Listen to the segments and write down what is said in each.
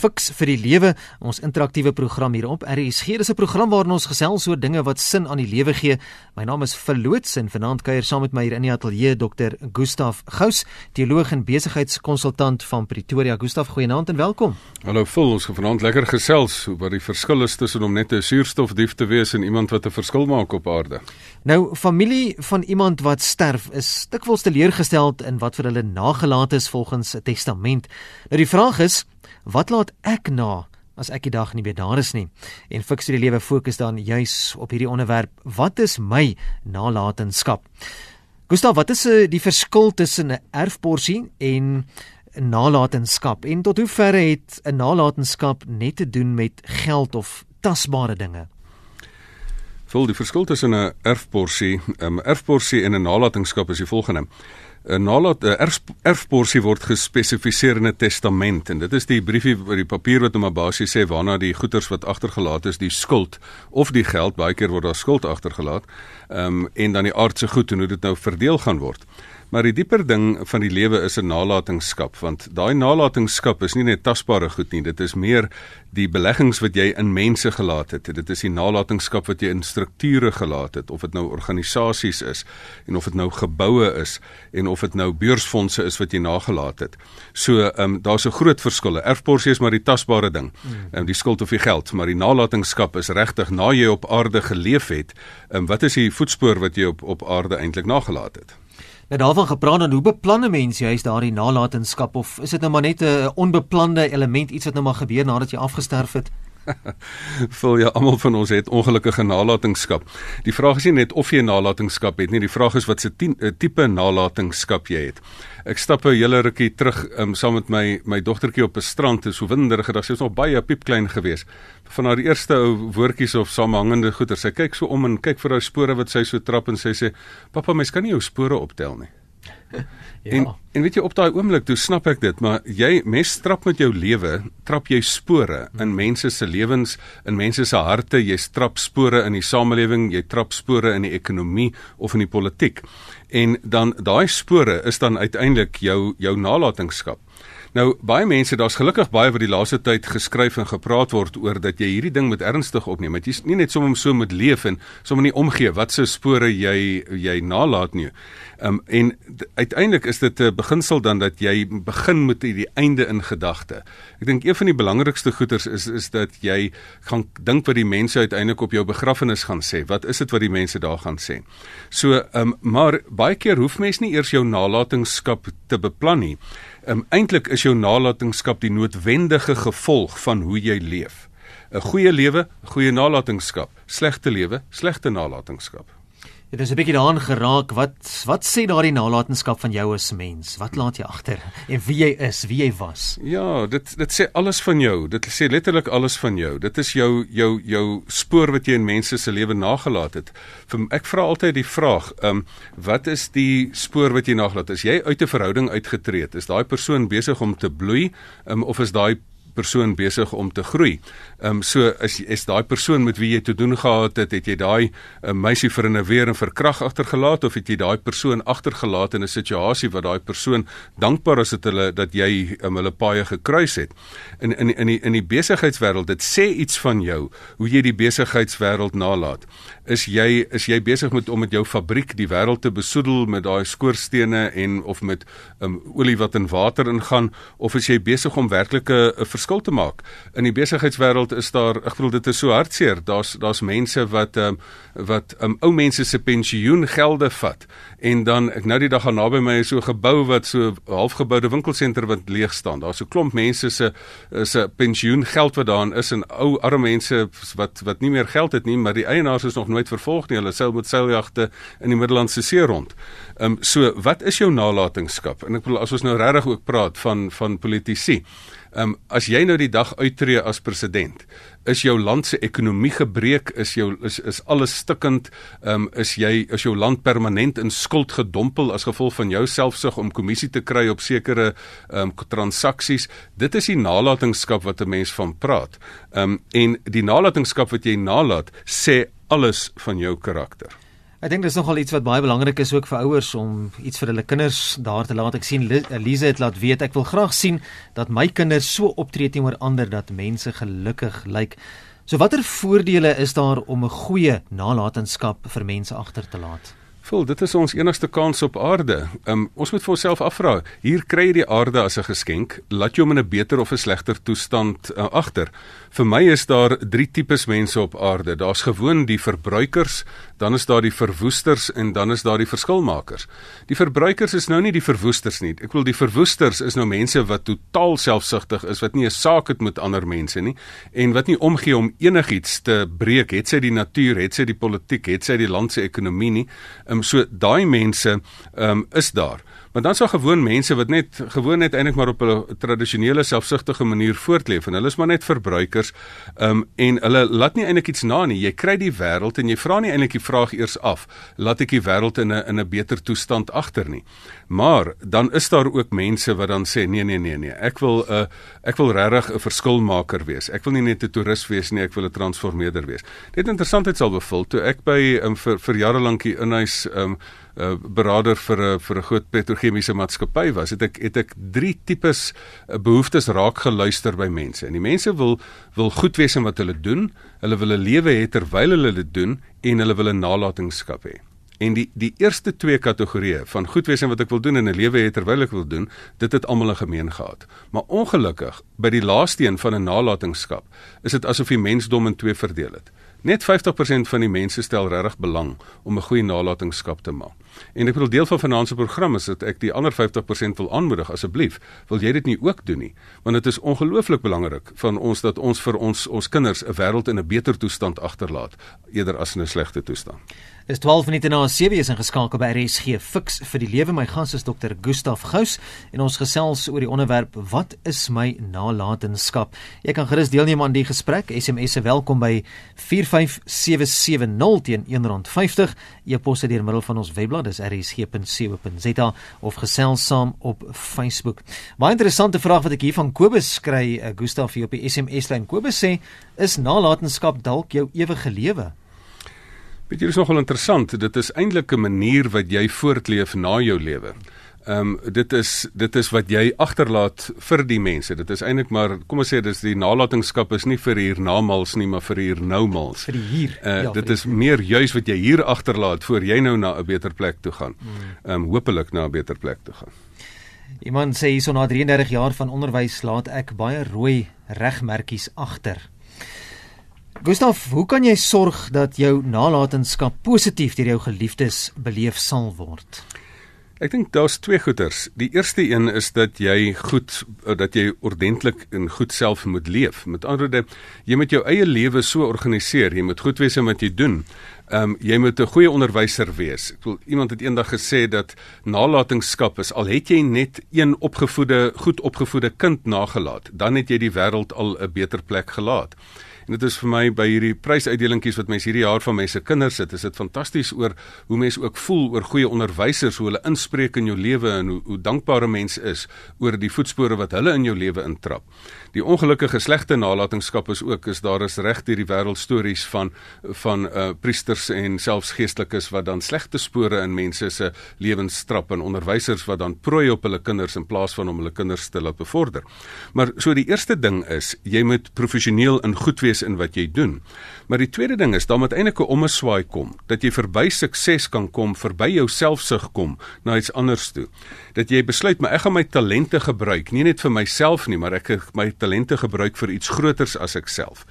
Fiks vir die lewe, ons interaktiewe program hier op RSG. Dis 'n program waarin ons gesels oor dinge wat sin aan die lewe gee. My naam is Verloots en vanaand kuier saam met my hier in die ateljee Dr. Gustaf Gous, teoloog en besigheidskonsultant van Pretoria. Gustaf, goeienaand en welkom. Hallo Phil, ons gaan vanaand lekker gesels oor wat die verskil is tussen om net 'n suurstofdief te wees en iemand wat 'n verskil maak op aarde. Nou, familie van iemand wat sterf is dikwels teleurgesteld in wat vir hulle nagelaat is volgens 'n testament. Nou die vraag is Wat laat ek na as ek die dag nie meer daar is nie? En fiks die lewe fokus dan juis op hierdie onderwerp. Wat is my nalatenskap? Gustav, wat is eh, die verskil tussen 'n erfporsie en nalatenskap? En tot hoever het 'n nalatenskap net te doen met geld of tasbare dinge? Vol die verskil tussen 'n erfporsie, 'n um, erfporsie en 'n nalatenskap is die volgende. 'n nalat 'n erf, erfporsie word gespesifiseer in 'n testament en dit is die briefie oor die papier wat hom basies sê waarna die goederes wat agtergelaat is, die skuld of die geld, baie keer word daar skuld agtergelaat, ehm um, en dan die aardse goed en hoe dit nou verdeel gaan word. Maar die dieper ding van die lewe is 'n nalatenskap want daai nalatenskap is nie net tasbare goed nie, dit is meer die beleggings wat jy in mense gelaat het. Dit is die nalatenskap wat jy in strukture gelaat het, of dit nou organisasies is en of dit nou geboue is en of dit nou beursfondse is wat jy nagelaat het. So, ehm um, daar's 'n groot verskil. Erfporsie is maar die tasbare ding. Hmm. Ehm um, die skuld of die geld, maar die nalatenskap is regtig na jy op aarde geleef het. Ehm um, wat is die voetspoor wat jy op op aarde eintlik nagelaat het? Nou daarvan gepraat dan hoe beplanne mense juist daardie nalatenskap of is dit nou maar net 'n onbeplande element iets wat nou maar gebeur nadat jy afgesterf het? Voel ja, almal van ons het ongelukkige nalatenskap. Die vraag is nie net of jy nalatenskap het nie, die vraag is wat se eh, tipe nalatenskap jy het. Ek stap 'n hele rukkie terug um, saam met my my dogtertjie op 'n strand, so winderige dag, sy was nog baie piepklein geweest. Van haar eerste ou woordjies of samehangende goeie, sy kyk so om en kyk vir haar spore wat sy so trap en sy sê: "Pappa, mens kan nie jou spore optel nie." Ja. En en weet jy op daai oomblik toe snap ek dit, maar jy mes trap met jou lewe, trap jy spore in hmm. mense se lewens, in mense se harte, jy trap spore in die samelewing, jy trap spore in die ekonomie of in die politiek. En dan daai spore is dan uiteindelik jou jou nalatenskap. Nou baie mense, daar's gelukkig baie wat die laaste tyd geskryf en gepraat word oor dat jy hierdie ding met ernstig opneem. Dat jy nie net sommer so moet leef en sommer nie omgee wat se spore jy jy nalat nie. Um, en uiteindelik is dit 'n beginsel dan dat jy begin met die einde in gedagte. Ek dink een van die belangrikste goeters is is dat jy gaan dink wat die mense uiteindelik op jou begrafnis gaan sê. Wat is dit wat die mense daar gaan sê? So, um, maar baie keer hoef mens nie eers jou nalatenskap te beplan nie. Um, Eintlik is jou nalatenskap die noodwendige gevolg van hoe jy leef. 'n Goeie lewe, goeie nalatenskap. Slegte lewe, slegte nalatenskap. Dit is 'n bietjie daaraan geraak. Wat wat sê daardie nalatenskap van jou as mens? Wat laat jy agter? En wie jy is, wie jy was? Ja, dit dit sê alles van jou. Dit sê letterlik alles van jou. Dit is jou jou jou spoor wat jy in mense se lewe nagelaat het. Ek vra altyd die vraag, ehm um, wat is die spoor wat jy nagelaat? Is jy uit 'n verhouding uitgetree? Is daai persoon besig om te bloei, um, of is daai persoon besig om te groei. Ehm um, so is is daai persoon met wie jy te doen gehad het, het jy daai uh, meisie vir 'n weer en vir krag agtergelaat of het jy daai persoon agtergelaat in 'n situasie wat daai persoon dankbaar is dat hulle dat jy um, hulle paie gekruis het. In in in die in die besigheidswêreld dit sê iets van jou hoe jy die besigheidswêreld nalat. Is jy is jy besig met om met jou fabriek die wêreld te besoedel met daai skoorstene en of met um, olie wat in water ingaan of is jy besig om werklike 'n verskil te maak. In die besigheidswêreld is daar, ek bedoel dit is so hartseer. Daar's daar's mense wat ehm um, wat um, ou mense se pensioengelde vat en dan ek nou die dag gaan naby my so 'n gebou wat so halfgeboude winkelsenter wat leeg staan. Daar's so klomp mense se se pensioengeld wat daarin is en ou arme mense wat wat nie meer geld het nie, maar die eienaars is nog nooit vervolg nie. Hulle seil met seiljagte in die Middellandse See rond. Ehm um, so wat is jou nalatenskap? En ek bedoel as ons nou regtig ook praat van van politici. Ehm um, as jy nou die dag uittreë as president, is jou land se ekonomie gebreek, is jou is is alles stikkend, ehm um, is jy is jou land permanent in skuld gedompel as gevolg van jou selfsug om kommissie te kry op sekere ehm um, transaksies. Dit is die nalatenskap wat 'n mens van praat. Ehm um, en die nalatenskap wat jy nalat sê alles van jou karakter. Ek dink dis nogal iets wat baie belangrik is ook vir ouers om iets vir hulle kinders daar te laat. Ek sien Elise het laat weet ek wil graag sien dat my kinders so optree teenoor ander dat mense gelukkig lyk. So watter voordele is daar om 'n goeie nalatenskap vir mense agter te laat? Vol, dit is ons enigste kans op aarde. Um, ons moet vir onsself afvra, hier kry jy die aarde as 'n geskenk, laat jy hom in 'n beter of 'n slegter toestand uh, agter. Vir my is daar drie tipes mense op aarde. Daar's gewoon die verbruikers, dan is daar die verwoesters en dan is daar die verskilmakers. Die verbruikers is nou nie die verwoesters nie. Ek wil die verwoesters is nou mense wat totaal selfsugtig is, wat nie 'n saak het met ander mense nie en wat nie omgee om enigiets te breek, het sy die natuur, het sy die politiek, het sy die land se ekonomie nie. Ehm um, so daai mense ehm um, is daar. Maar dan sou gewoon mense wat net gewoon net eintlik maar op 'n tradisionele selfsugtige manier voortleef en hulle is maar net verbruikers. Ehm um, en hulle laat nie eintlik iets na nie. Jy kry die wêreld en jy vra nie eintlik die vraag eers af, laat ek die wêreld in 'n in 'n beter toestand agter nie. Maar dan is daar ook mense wat dan sê nee nee nee nee, ek wil 'n uh, ek wil regtig 'n verskilmaker wees. Ek wil nie net 'n toerist wees nie, ek wil 'n transformeerder wees. Dit interessantheid sal bevul toe ek by um, vir vir jare lank hier in huis um, 'n uh, beraader vir 'n vir 'n groot petrochemiese maatskappy was, het ek het ek drie tipes uh, behoeftes raak geluister by mense. En die mense wil wil goed wees in wat hulle doen. Hulle wil 'n lewe hê terwyl hulle dit doen en hulle wil 'n nalatenskap hê. En die die eerste twee kategorieë van goed wees en wat ek wil doen in 'n lewe hê terwyl ek wil doen, dit het almal 'n gemeen gehad. Maar ongelukkig by die laaste een van 'n nalatenskap, is dit asof die mensdom in twee verdeel het. Net 50% van die mense stel regtig belang om 'n goeie nalatenskap te maak. En ek bedoel deel van finansiële program is dat ek die ander 50% wil aanmoedig asseblief, wil jy dit nie ook doen nie? Want dit is ongelooflik belangrik van ons dat ons vir ons ons kinders 'n wêreld in 'n beter toestand agterlaat eerder as in 'n slegte toestand. Is 12 minute na 7 is ingeskakel by RSG Fix vir die lewe. My gas is Dr. Gustaf Gous en ons gesels oor die onderwerp wat is my nalatenskap? Jy kan gerus deelneem aan die gesprek. SMS se welkom by 45770 teen R1.50. E-posse deur middel van ons webblad dis rsg.co.za of gesels saam op Facebook. Baie interessante vraag wat ek hier van Kobus kry, uh, Gustaf hier op die SMS lyn. Kobus sê, is nalatenskap dalk jou ewige lewe? Dit is nogal interessant. Dit is eintlik 'n manier wat jy voortleef na jou lewe. Ehm um, dit is dit is wat jy agterlaat vir die mense. Dit is eintlik maar kom ons sê dis die nalatenskap is nie vir hier namals nie, maar vir hier noumals. Vir hier. Uh, ja, dit is hier. meer juis wat jy hier agterlaat voor jy nou na 'n beter plek toe gaan. Hmm. Ehm um, hopelik na 'n beter plek toe gaan. Iemand sê hierso na 33 jaar van onderwys laat ek baie rooi regmerkies agter. Gustav, hoe kan jy sorg dat jou nalatenskap positief deur jou geliefdes beleef sal word? Ek dink daar's twee goeters. Die eerste een is dat jy goed dat jy ordentlik en goed self moet leef. Met ander woorde, jy moet jou eie lewe so organiseer. Jy moet goed wees in wat jy doen. Ehm um, jy moet 'n goeie onderwyser wees. Ek wil iemand het eendag gesê dat nalatenskap is al het jy net een opgevoede, goed opgevoede kind nagelaat, dan het jy die wêreld al 'n beter plek gelaat. En dit is vir my by hierdie prysuitdelingkies wat mense hierdie jaar van mense kinders sit, is dit fantasties oor hoe mense ook voel oor goeie onderwysers, hoe hulle inspreek in jou lewe en hoe hoe dankbare mense is oor die voetspore wat hulle in jou lewe intrap. Die ongelukkige slegte nalatenskap is ook is daar is reg deur die wêreld stories van van uh priesters en selfs geestelikes wat dan slegte spore in mense se lewens trap en onderwysers wat dan prooi op hulle kinders in plaas van om hulle kinders te laat bevorder. Maar so die eerste ding is jy moet professioneel in goed wees in wat jy doen. Maar die tweede ding is dan moet eintlik 'n ommeswaai kom dat jy verby sukses kan kom, verby jou selfsug kom na iets anders toe. Dat jy besluit maar ek gaan my talente gebruik, nie net vir myself nie, maar ek my talente gebruik vir iets groters as ek self.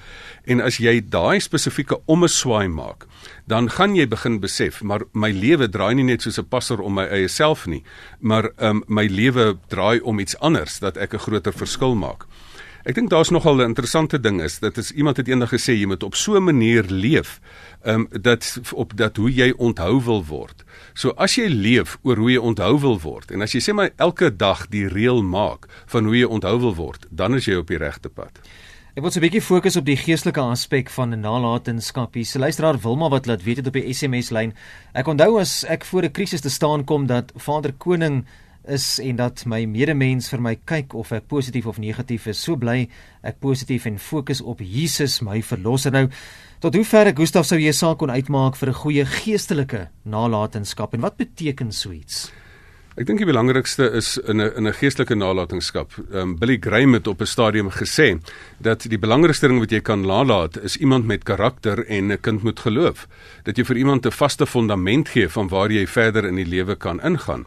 En as jy daai spesifieke ommeswaai maak, dan gaan jy begin besef, maar my lewe draai nie net soos 'n passer om my eie self nie, maar um, my lewe draai om iets anders dat ek 'n groter verskil maak. Ek dink daar's nogal 'n interessante ding is dat is iemand het eendag gesê jy moet op so 'n manier leef, ehm um, dat op dat hoe jy onthou wil word. So as jy leef oor hoe jy onthou wil word en as jy sê maar elke dag die reël maak van hoe jy onthou wil word, dan is jy op die regte pad. Ek wil so 'n bietjie fokus op die geestelike aspek van nalatenskap. Hier, luisteraar Wilma wat laat weet het op die SMS lyn. Ek onthou as ek voor 'n krisis te staan kom dat Vader Koning is en dat my medemens vir my kyk of ek positief of negatief is, so bly ek positief en fokus op Jesus, my verlosser. Nou, tot hoe ver Gustaf sou jy saak kon uitmaak vir 'n goeie geestelike nalatenskap en wat beteken so iets? Ek dink die belangrikste is in 'n in 'n geestelike nalatenskap. Um, Billy Graham het op 'n stadium gesê dat die belangrikste ding wat jy kan nalat is iemand met karakter en 'n kind moet geloof. Dat jy vir iemand 'n vaste fondament gee van waar jy verder in die lewe kan ingaan.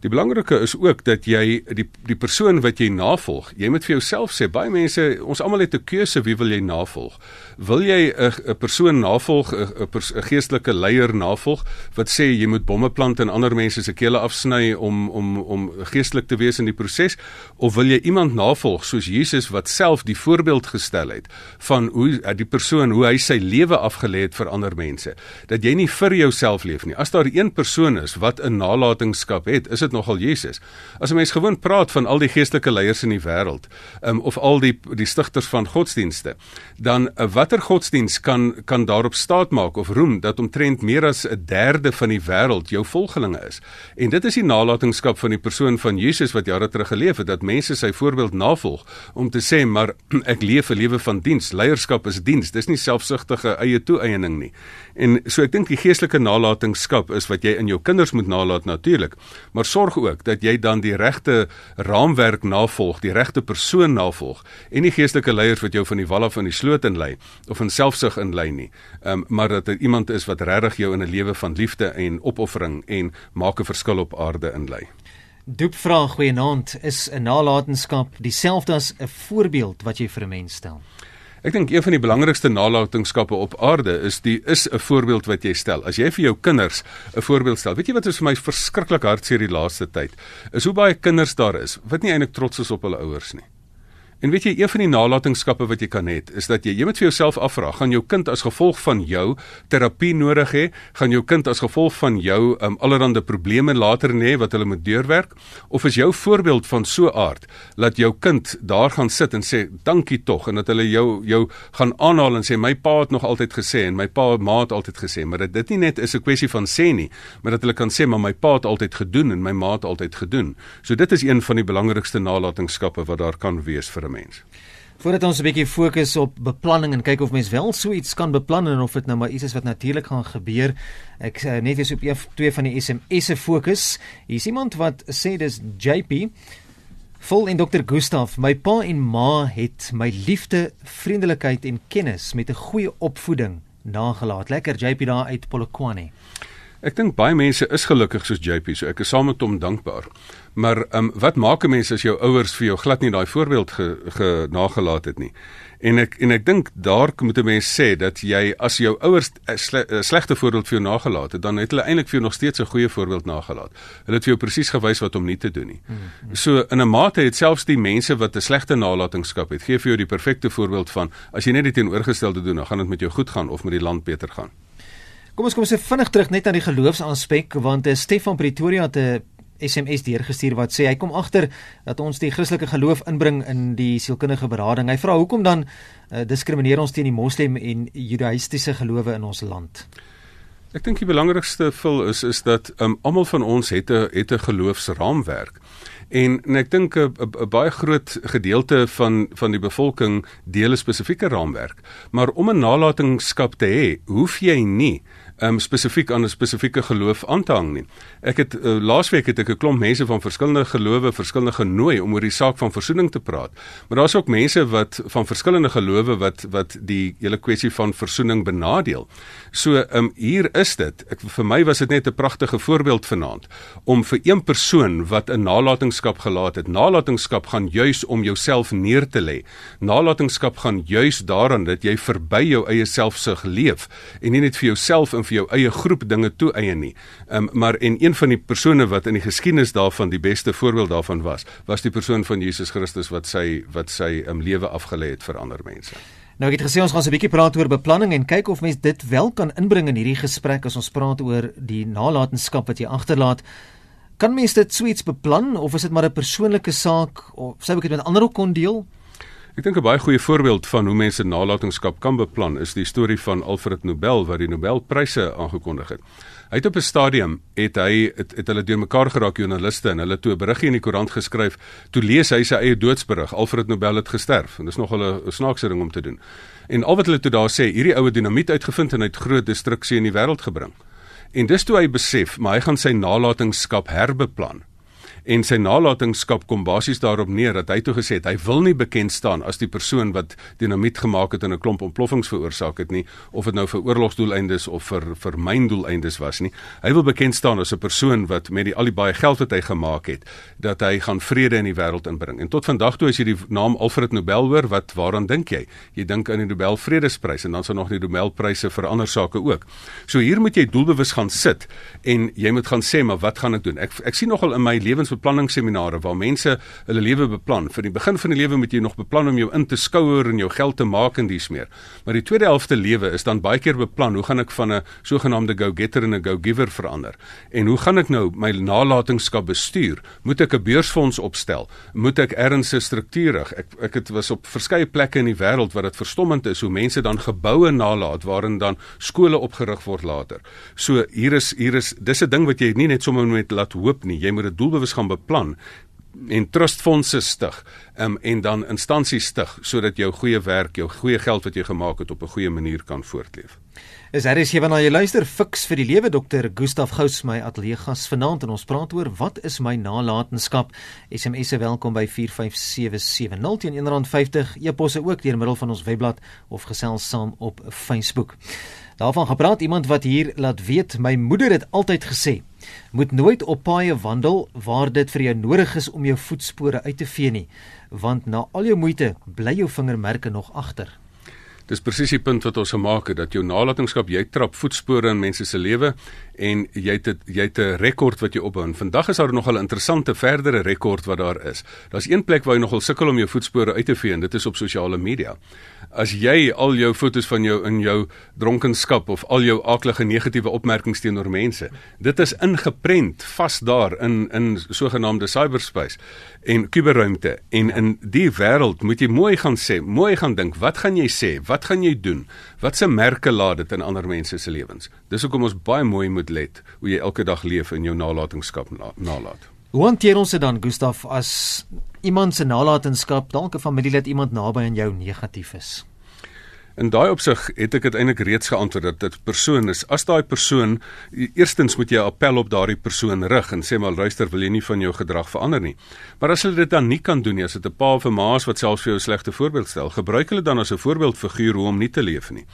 Die belangrike is ook dat jy die die persoon wat jy navolg, jy moet vir jouself sê, baie mense, ons almal het 'n keuse wie wil jy navolg? Wil jy 'n 'n persoon navolg, 'n 'n geestelike leier navolg wat sê jy moet bomme plant en ander mense se kele afsny om om om geestelik te wees in die proses of wil jy iemand navolg soos Jesus wat self die voorbeeld gestel het van hoe die persoon hoe hy sy lewe afgelê het vir ander mense? Dat jy nie vir jouself leef nie. As daar een persoon is wat 'n nalatenskap het, is dit nogal Jesus. As 'n mens gewoon praat van al die geestelike leiers in die wêreld, um, of al die die stigters van godsdienste, dan uh, watter godsdiens kan kan daarop staat maak of roem dat omtrent meer as 'n derde van die wêreld jou volgelinge is. En dit is die nalatenskap van die persoon van Jesus wat jare terug geleef het dat mense sy voorbeeld navolg om te sê maar ek leef 'n lewe van diens, leierskap is diens. Dis nie selfsugtige eie toeëning nie. En so ek dink die geestelike nalatenskap is wat jy in jou kinders moet nalat natuurlik, maar sorg ook dat jy dan die regte raamwerk navolg, die regte persoon navolg en nie geestelike leiers wat jou van die wal af in die sloot inlei of in selfsug inlei nie. Ehm um, maar dat dit iemand is wat regtig jou in 'n lewe van liefde en opoffering en maak 'n verskil op aarde inlei. Doep vraag goeienaand is 'n nalatenskap dieselfde as 'n voorbeeld wat jy vir 'n mens stel. Ek dink een van die belangrikste nalatenskappe op aarde is die is 'n voorbeeld wat jy stel. As jy vir jou kinders 'n voorbeeld stel. Weet jy wat is vir my verskriklik hartseer die laaste tyd? Is hoe baie kinders daar is wat nie eintlik trots is op hulle ouers nie. En weet jy, een van die nalatenskappe wat jy kan hê, is dat jy jy moet vir jouself afvra, gaan jou kind as gevolg van jou terapie nodig hê? Gaan jou kind as gevolg van jou um, allerlei probleme later hê wat hulle moet deurwerk? Of is jou voorbeeld van so aard dat jou kind daar gaan sit en sê dankie tog en dat hulle jou jou gaan aanhaal en sê my pa het nog altyd gesê en my pa ma het altyd gesê, maar dit dit nie net is 'n kwessie van sê nie, maar dat hulle kan sê maar my pa het altyd gedoen en my ma het altyd gedoen. So dit is een van die belangrikste nalatenskappe wat daar kan wees vir 'n mens. Voordat ons 'n bietjie fokus op beplanning en kyk of mens wel so iets kan beplan en of dit nou maar iets is wat natuurlik gaan gebeur. Ek uh, net weer op een, twee van die SMS'e fokus. Hier is iemand wat sê dis JP Vol en Dr. Gustaf, my pa en ma het my liefde, vriendelikheid en kennis met 'n goeie opvoeding nagelaat. Lekker JP daar uit Polokwane. Ek dink baie mense is gelukkig soos JP, so ek is saam met hom dankbaar. Maar ehm um, wat maak 'n mens as jou ouers vir jou glad nie daai voorbeeld ge, ge nagelaat het nie? En ek en ek dink daar moet 'n mens sê dat jy as jou ouers 'n sle, slegte voorbeeld vir jou nagelaat het, dan het hulle eintlik vir jou nog steeds 'n goeie voorbeeld nagelaat. Hulle het vir jou presies gewys wat om nie te doen nie. Mm -hmm. So in 'n mate het selfs die mense wat 'n slegte nalatenskap het, gee vir jou die perfekte voorbeeld van as jy net die teenoorgestelde doen, dan gaan dit met jou goed gaan of met die land beter gaan. Kom ons kom ons vinnig terug net aan die geloofsaspek want uh, Stefan Pretoria het 'n SMS deurgestuur wat sê hy kom agter dat ons die Christelike geloof inbring in die sielkundige berading. Hy vra hoekom dan uh, diskrimineer ons teen die moslem en judaïstiese gelowe in ons land? Ek dink die belangrikste vul is is dat um, almal van ons het 'n het 'n geloofsraamwerk. En, en ek dink 'n baie groot gedeelte van van die bevolking deel 'n spesifieke raamwerk. Maar om 'n nalatenskap te hê, hoef jy nie um, spesifiek aan 'n spesifieke geloof aan te hang nie. Ek het uh, laasweek het ek 'n klomp mense van verskillende gelowe, verskillende genooi om oor die saak van versoening te praat. Maar daar's ook mense wat van verskillende gelowe wat wat die hele kwessie van versoening benadeel. So, um, hier is dit. Ek vir my was dit net 'n pragtige voorbeeld vanaand om vir een persoon wat 'n nalatenskap gelaat het. Nalatenskap gaan juis om jouself neer te lê. Nalatenskap gaan juis daaraan dat jy verby jou eie selfsug leef en nie net vir jouself en vir jou eie groep dinge toeëien nie. Um, maar en een van die persone wat in die geskiedenis daarvan die beste voorbeeld daarvan was, was die persoon van Jesus Christus wat sy wat sy um, lewe afgelê het vir ander mense. Nou ek het gesê ons gaan 'n bietjie praat oor beplanning en kyk of mens dit wel kan inbring in hierdie gesprek as ons praat oor die nalatenskap wat jy agterlaat. Kan mens dit suits beplan of is dit maar 'n persoonlike saak of sou ek dit met ander ook kon deel? Ek dink 'n baie goeie voorbeeld van hoe mense nalatenskap kan beplan is die storie van Alfred Nobel wat die Nobelpryse aangekondig het. Hy het op 'n stadium het hy het, het hulle deurmekaar geraak joernaliste en hulle toe 'n berigie in die koerant geskryf. Toe lees hy sy eie doodsberig. Alfred Nobel het gesterf en dis nog 'n snaakse ding om te doen. En al wat hulle toe daar sê, hierdie oue dinamiet uitgevind en hy het groot destruksie in die wêreld gebring. En dis toe hy besef, maar hy gaan sy nalatenskap herbeplan en sy nalatenskap kom basies daarop neer dat hy toe gesê het hy wil nie bekend staan as die persoon wat dinamiet gemaak het en 'n klomp ontploffings veroorsaak het nie of dit nou vir oorlogsdoeleindes of vir vir myndoeleindes was nie. Hy wil bekend staan as 'n persoon wat met die al die baie geld wat hy gemaak het dat hy gaan vrede in die wêreld inbring. En tot vandag toe as jy die naam Alfred Nobel hoor wat waaraan dink jy? Jy dink aan die Nobel Vredesprys en dan sal nog die Nobelpryse vir ander sake ook. So hier moet jy doelbewus gaan sit en jy moet gaan sê maar wat gaan ek doen? Ek ek sien nogal in my lewens beplanningsseminare waar mense hulle lewe beplan. Vir die begin van die lewe moet jy nog beplan om jou in te skouer en jou geld te maak en dies meer. Maar die tweede helfte lewe is dan baie keer beplan, hoe gaan ek van 'n sogenaamde go-getter en 'n go-giver verander? En hoe gaan ek nou my nalatenskap bestuur? Moet ek 'n beursfonds opstel? Moet ek erns struktuurig? Ek ek het was op verskeie plekke in die wêreld waar dit verstommend is hoe mense dan geboue nalat waarin dan skole opgerig word later. So hier is hier is dis 'n ding wat jy nie net sommer met laat hoop nie. Jy moet dit doelbewus gaan beplan en trustfondse stig um, en dan instansies stig sodat jou goeie werk, jou goeie geld wat jy gemaak het op 'n goeie manier kan voortleef. Is daar is hierna jy luister fiks vir die lewe dokter Gustaf Gous my ateljee gas vanaand en ons praat oor wat is my nalatenskap. SMS se welkom by 45770 teen R1.50 e-posse ook deur middel van ons webblad of gesels saam op Facebook. Daarvan gepraat iemand wat hier laat weet my moeder het altyd gesê moet nooit op paaie wandel waar dit vir jou nodig is om jou voetspore uit te vee nie, want na al jou moeite bly jou vingermerke nog agter. Dis presies die punt wat ons gemaak het dat jou nalatenskap jy trap voetspore in mense se lewe en jy het jy het 'n rekord wat jy opbou. En vandag is daar nog 'n interessante verdere rekord wat daar is. Daar's een plek waar jy nogal sukkel om jou voetspore uit te vee en dit is op sosiale media. As jy al jou fotos van jou in jou dronkenskap of al jou aaklige negatiewe opmerkings teenoor mense, dit is ingeprent vas daar in in sogenaamde cyberspace en kuberruimte en in die wêreld moet jy mooi gaan sê, mooi gaan dink, wat gaan jy sê? Wat gaan jy doen? Wat se merke laat dit in ander mense se lewens? Dis hoekom ons baie mooi moet let hoe jy elke dag leef in jou nalatenskap nalat. Hoe hanteer ons dit dan Gustaf as iemand se nalatenskap dalk 'n familielid iemand naby aan jou negatief is? In daai opsig het ek dit eintlik reeds geantwoord dat dit persoon is. As daai persoon eerstens moet jy 'n appel op daardie persoon rig en sê maar luister, wil jy nie van jou gedrag verander nie. Maar as hulle dit dan nie kan doen nie, as dit 'n pa of 'n ma is wat selfs vir jou 'n slegte voorbeeld stel, gebruik hulle dan as 'n voorbeeldfiguur hoe om nie te leef nie.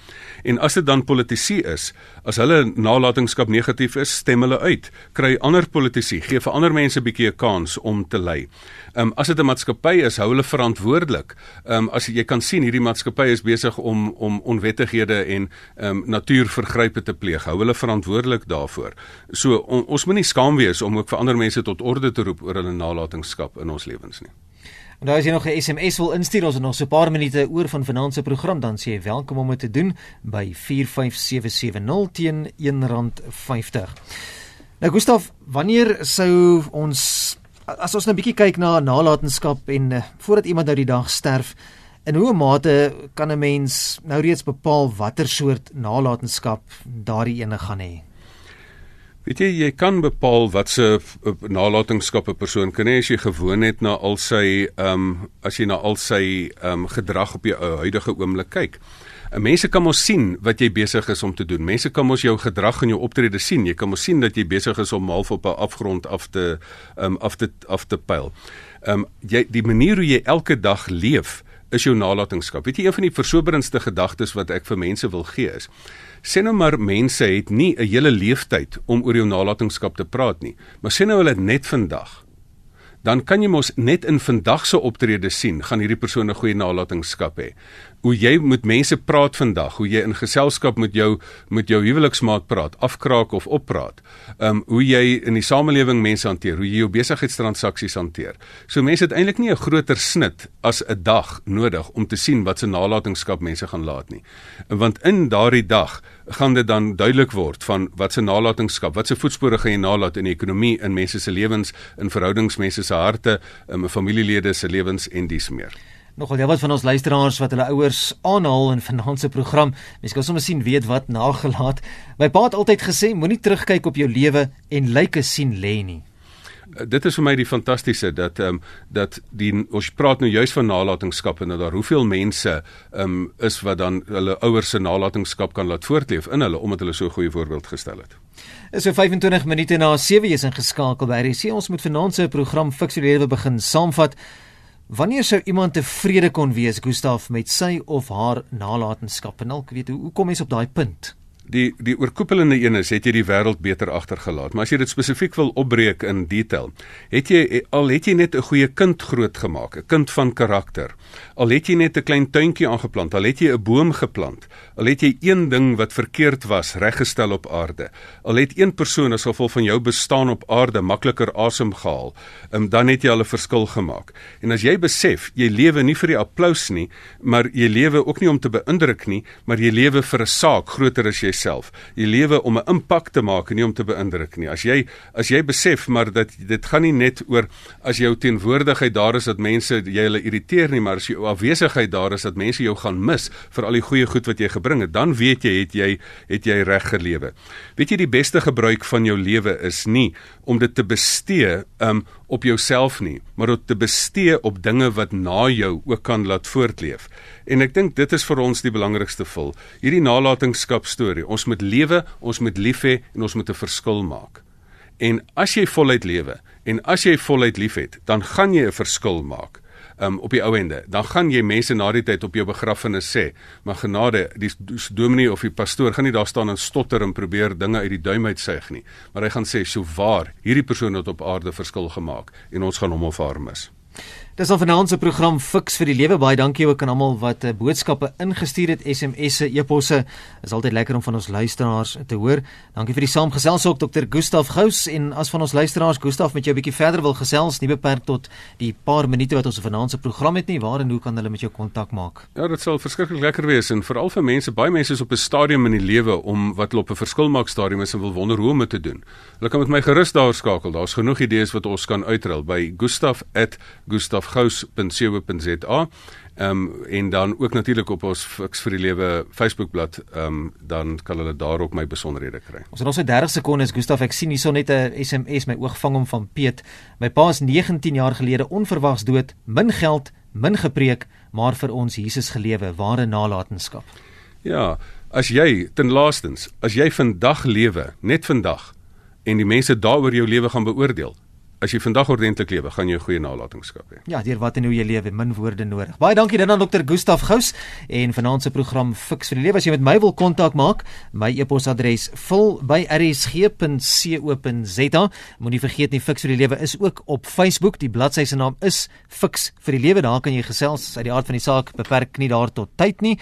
En as dit dan politici is, as hulle nalatenskap negatief is, stem hulle uit. Kry ander politici, gee vir ander mense 'n bietjie 'n kans om te lei. Ehm um, as dit 'n maatskappy is, hou hulle verantwoordelik. Ehm um, as jy kan sien hierdie maatskappy is besig om om onwettighede en ehm um, natuurvergrype te pleeg. Hou hulle verantwoordelik daarvoor. So on, ons moenie skaam wees om ook vir ander mense tot orde te roep oor hulle nalatenskap in ons lewens nie. En daar is jy nog 'n SMS wil instuur ons het nog so 'n paar minute oor van se program dan sê jy welkom om dit te doen by 45770 teen R1.50. Nou Gustaf, wanneer sou ons as ons nou 'n bietjie kyk na nalatenskap en uh, voordat iemand nou die dag sterf, in hoe mate kan 'n mens nou reeds bepaal watter soort nalatenskap daardie ene gaan hê? Weet jy, jy kan bepaal wat se eh, nalatenskap 'n persoon kan hê as jy gewoon het na al sy ehm um, as jy na al sy ehm um, gedrag op jou huidige oomblik kyk. Mense kan mos sien wat jy besig is om te doen. Mense kan mos jou gedrag en jou optrede sien. Jy kan mos sien dat jy besig is om half op 'n afgrond af te um, af te af te pyl. Ehm um, jy die manier hoe jy elke dag leef is jou nalatenskap. Weet jy een van die versoberendste gedagtes wat ek vir mense wil gee is sê nou maar mense het nie 'n hele leeftyd om oor jou nalatenskap te praat nie. Maar sê nou hulle net vandag dan kan jy mos net in vandag se optrede sien gaan hierdie persoon 'n goeie nalatenskap hê hoe jy met mense praat vandag, hoe jy in geselskap met jou met jou huweliksmaat praat, afkraak of oppraat. Ehm um, hoe jy in die samelewing mense hanteer, hoe jy jou besigheidstransaksies hanteer. So mense het eintlik nie 'n groter snit as 'n dag nodig om te sien wat se nalatenskap mense gaan laat nie. Want in daardie dag gaan dit dan duidelik word van wat se nalatenskap, wat se voetspore gaan jy nalat in die ekonomie, in mense se lewens, in verhoudings mense se harte, in familielede se lewens en dies meer. Nogal ja wat van ons luisteraars wat hulle ouers aanhaal in vanaand se program. Mense kan sommer sien weet wat nagelaat. My pa het altyd gesê moenie terugkyk op jou lewe en lyke sien lê nie. Eh, dit is vir my die fantastiese dat ehm um, dat die ons praat nou juis van nalatenskap en dat daar hoeveel mense ehm um, is wat dan hulle ouers se nalatenskap kan laat voortleef in hulle omdat hulle so 'n goeie voorbeeld gestel het. Is so 25 minute na 7 is ingeskakel by RC. Ons moet vanaand se program Lewe begin saamvat. Wanneer sou iemand tevrede kon wees, Gustaf, met sy of haar nalatenskap? En ek weet hoe kom mens op daai punt? Die die oorkoepelende een is het jy die wêreld beter agtergelaat. Maar as jy dit spesifiek wil opbreek in detail, het jy al het jy net 'n goeie kind grootgemaak, 'n kind van karakter. Al het jy net 'n klein tuintjie aangeplant, al het jy 'n boom geplant, al het jy een ding wat verkeerd was reggestel op aarde. Al het een persoon as gevolg van jou bestaan op aarde makliker asem gehaal, um, dan het jy al 'n verskil gemaak. En as jy besef jy lewe nie vir die applous nie, maar jy lewe ook nie om te beïndruk nie, maar jy lewe vir 'n saak groter as jy jouself. Jy lewe om 'n impak te maak en nie om te beïndruk nie. As jy as jy besef maar dat dit gaan nie net oor as jou teenwoordigheid daar is dat mense jy hulle irriteer nie, maar as jou afwesigheid daar is dat mense jou gaan mis vir al die goeie goed wat jy gebring het, dan weet jy het jy het jy reg gelewe. Weet jy die beste gebruik van jou lewe is nie om dit te bestee um op jouself nie, maar om te bestee op dinge wat na jou ook kan laat voortleef. En ek dink dit is vir ons die belangrikste vol. Hierdie nalatenskap storie. Ons moet lewe, ons moet lief hê en ons moet 'n verskil maak. En as jy voluit lewe en as jy voluit liefhet, dan gaan jy 'n verskil maak. Um op die ou ende, dan gaan jy mense na die tyd op jou begrafnis sê, maar genade, die dominee of die pastoor gaan nie daar staan en stotter en probeer dinge uit die duim uitsuig nie, maar hy gaan sê, "So waar, hierdie persoon het op aarde verskil gemaak en ons gaan hom of haar mis." Dis al vanaand se program Fix vir die Lewe. Baie dankie ook aan almal wat uh, boodskappe ingestuur het, SMS'e, e-posse. Is altyd lekker om van ons luisteraars te hoor. Dankie vir die saamgesels ook Dr. Gustaf Gous en as van ons luisteraars Gustaf met jou 'n bietjie verder wil gesels, nie beperk tot die paar minute wat ons vanaand se program het nie. Waar en hoe kan hulle met jou kontak maak? Ja, dit sal verskriklik lekker wees en veral vir mense, baie mense is op 'n stadium in die lewe om wat hulle op 'n verskil maak stadium is en wil wonder hoe om dit te doen. Hulle kan met my gerus daar skakel. Daar's genoeg idees wat ons kan uitrol by gustaf@ gous.co.za. Ehm um, en dan ook natuurlik op ons Fix vir die Lewe Facebookblad, ehm um, dan kan hulle daarop my besonderhede kry. Ons het so 30 sekondes, Gustaf, ek sien hierso net 'n SMS my oog vang hom van Piet. My pa is 19 jaar gelede onverwags dood, min geld, min gepreek, maar vir ons Jesus gelewe, ware nalatenskap. Ja, as jy ten laastens, as jy vandag lewe, net vandag en die mense daaroor jou lewe gaan beoordeel, as jy vandag ordentlik lewe, gaan jy 'n goeie nalatenskap hê. Ja, deur wat en hoe jy lewe, min woorde nodig. Baie dankie dan aan Dr. Gustaf Gous en vanaand se program Fix vir die Lewe. As jy met my wil kontak maak, my e-posadres vul by rsg.co.za. Moenie vergeet nie Fix vir die Lewe is ook op Facebook. Die bladsy se naam is Fix vir die Lewe. Daar kan jy gesels uit die aard van die saak beperk nie daar tot tyd nie.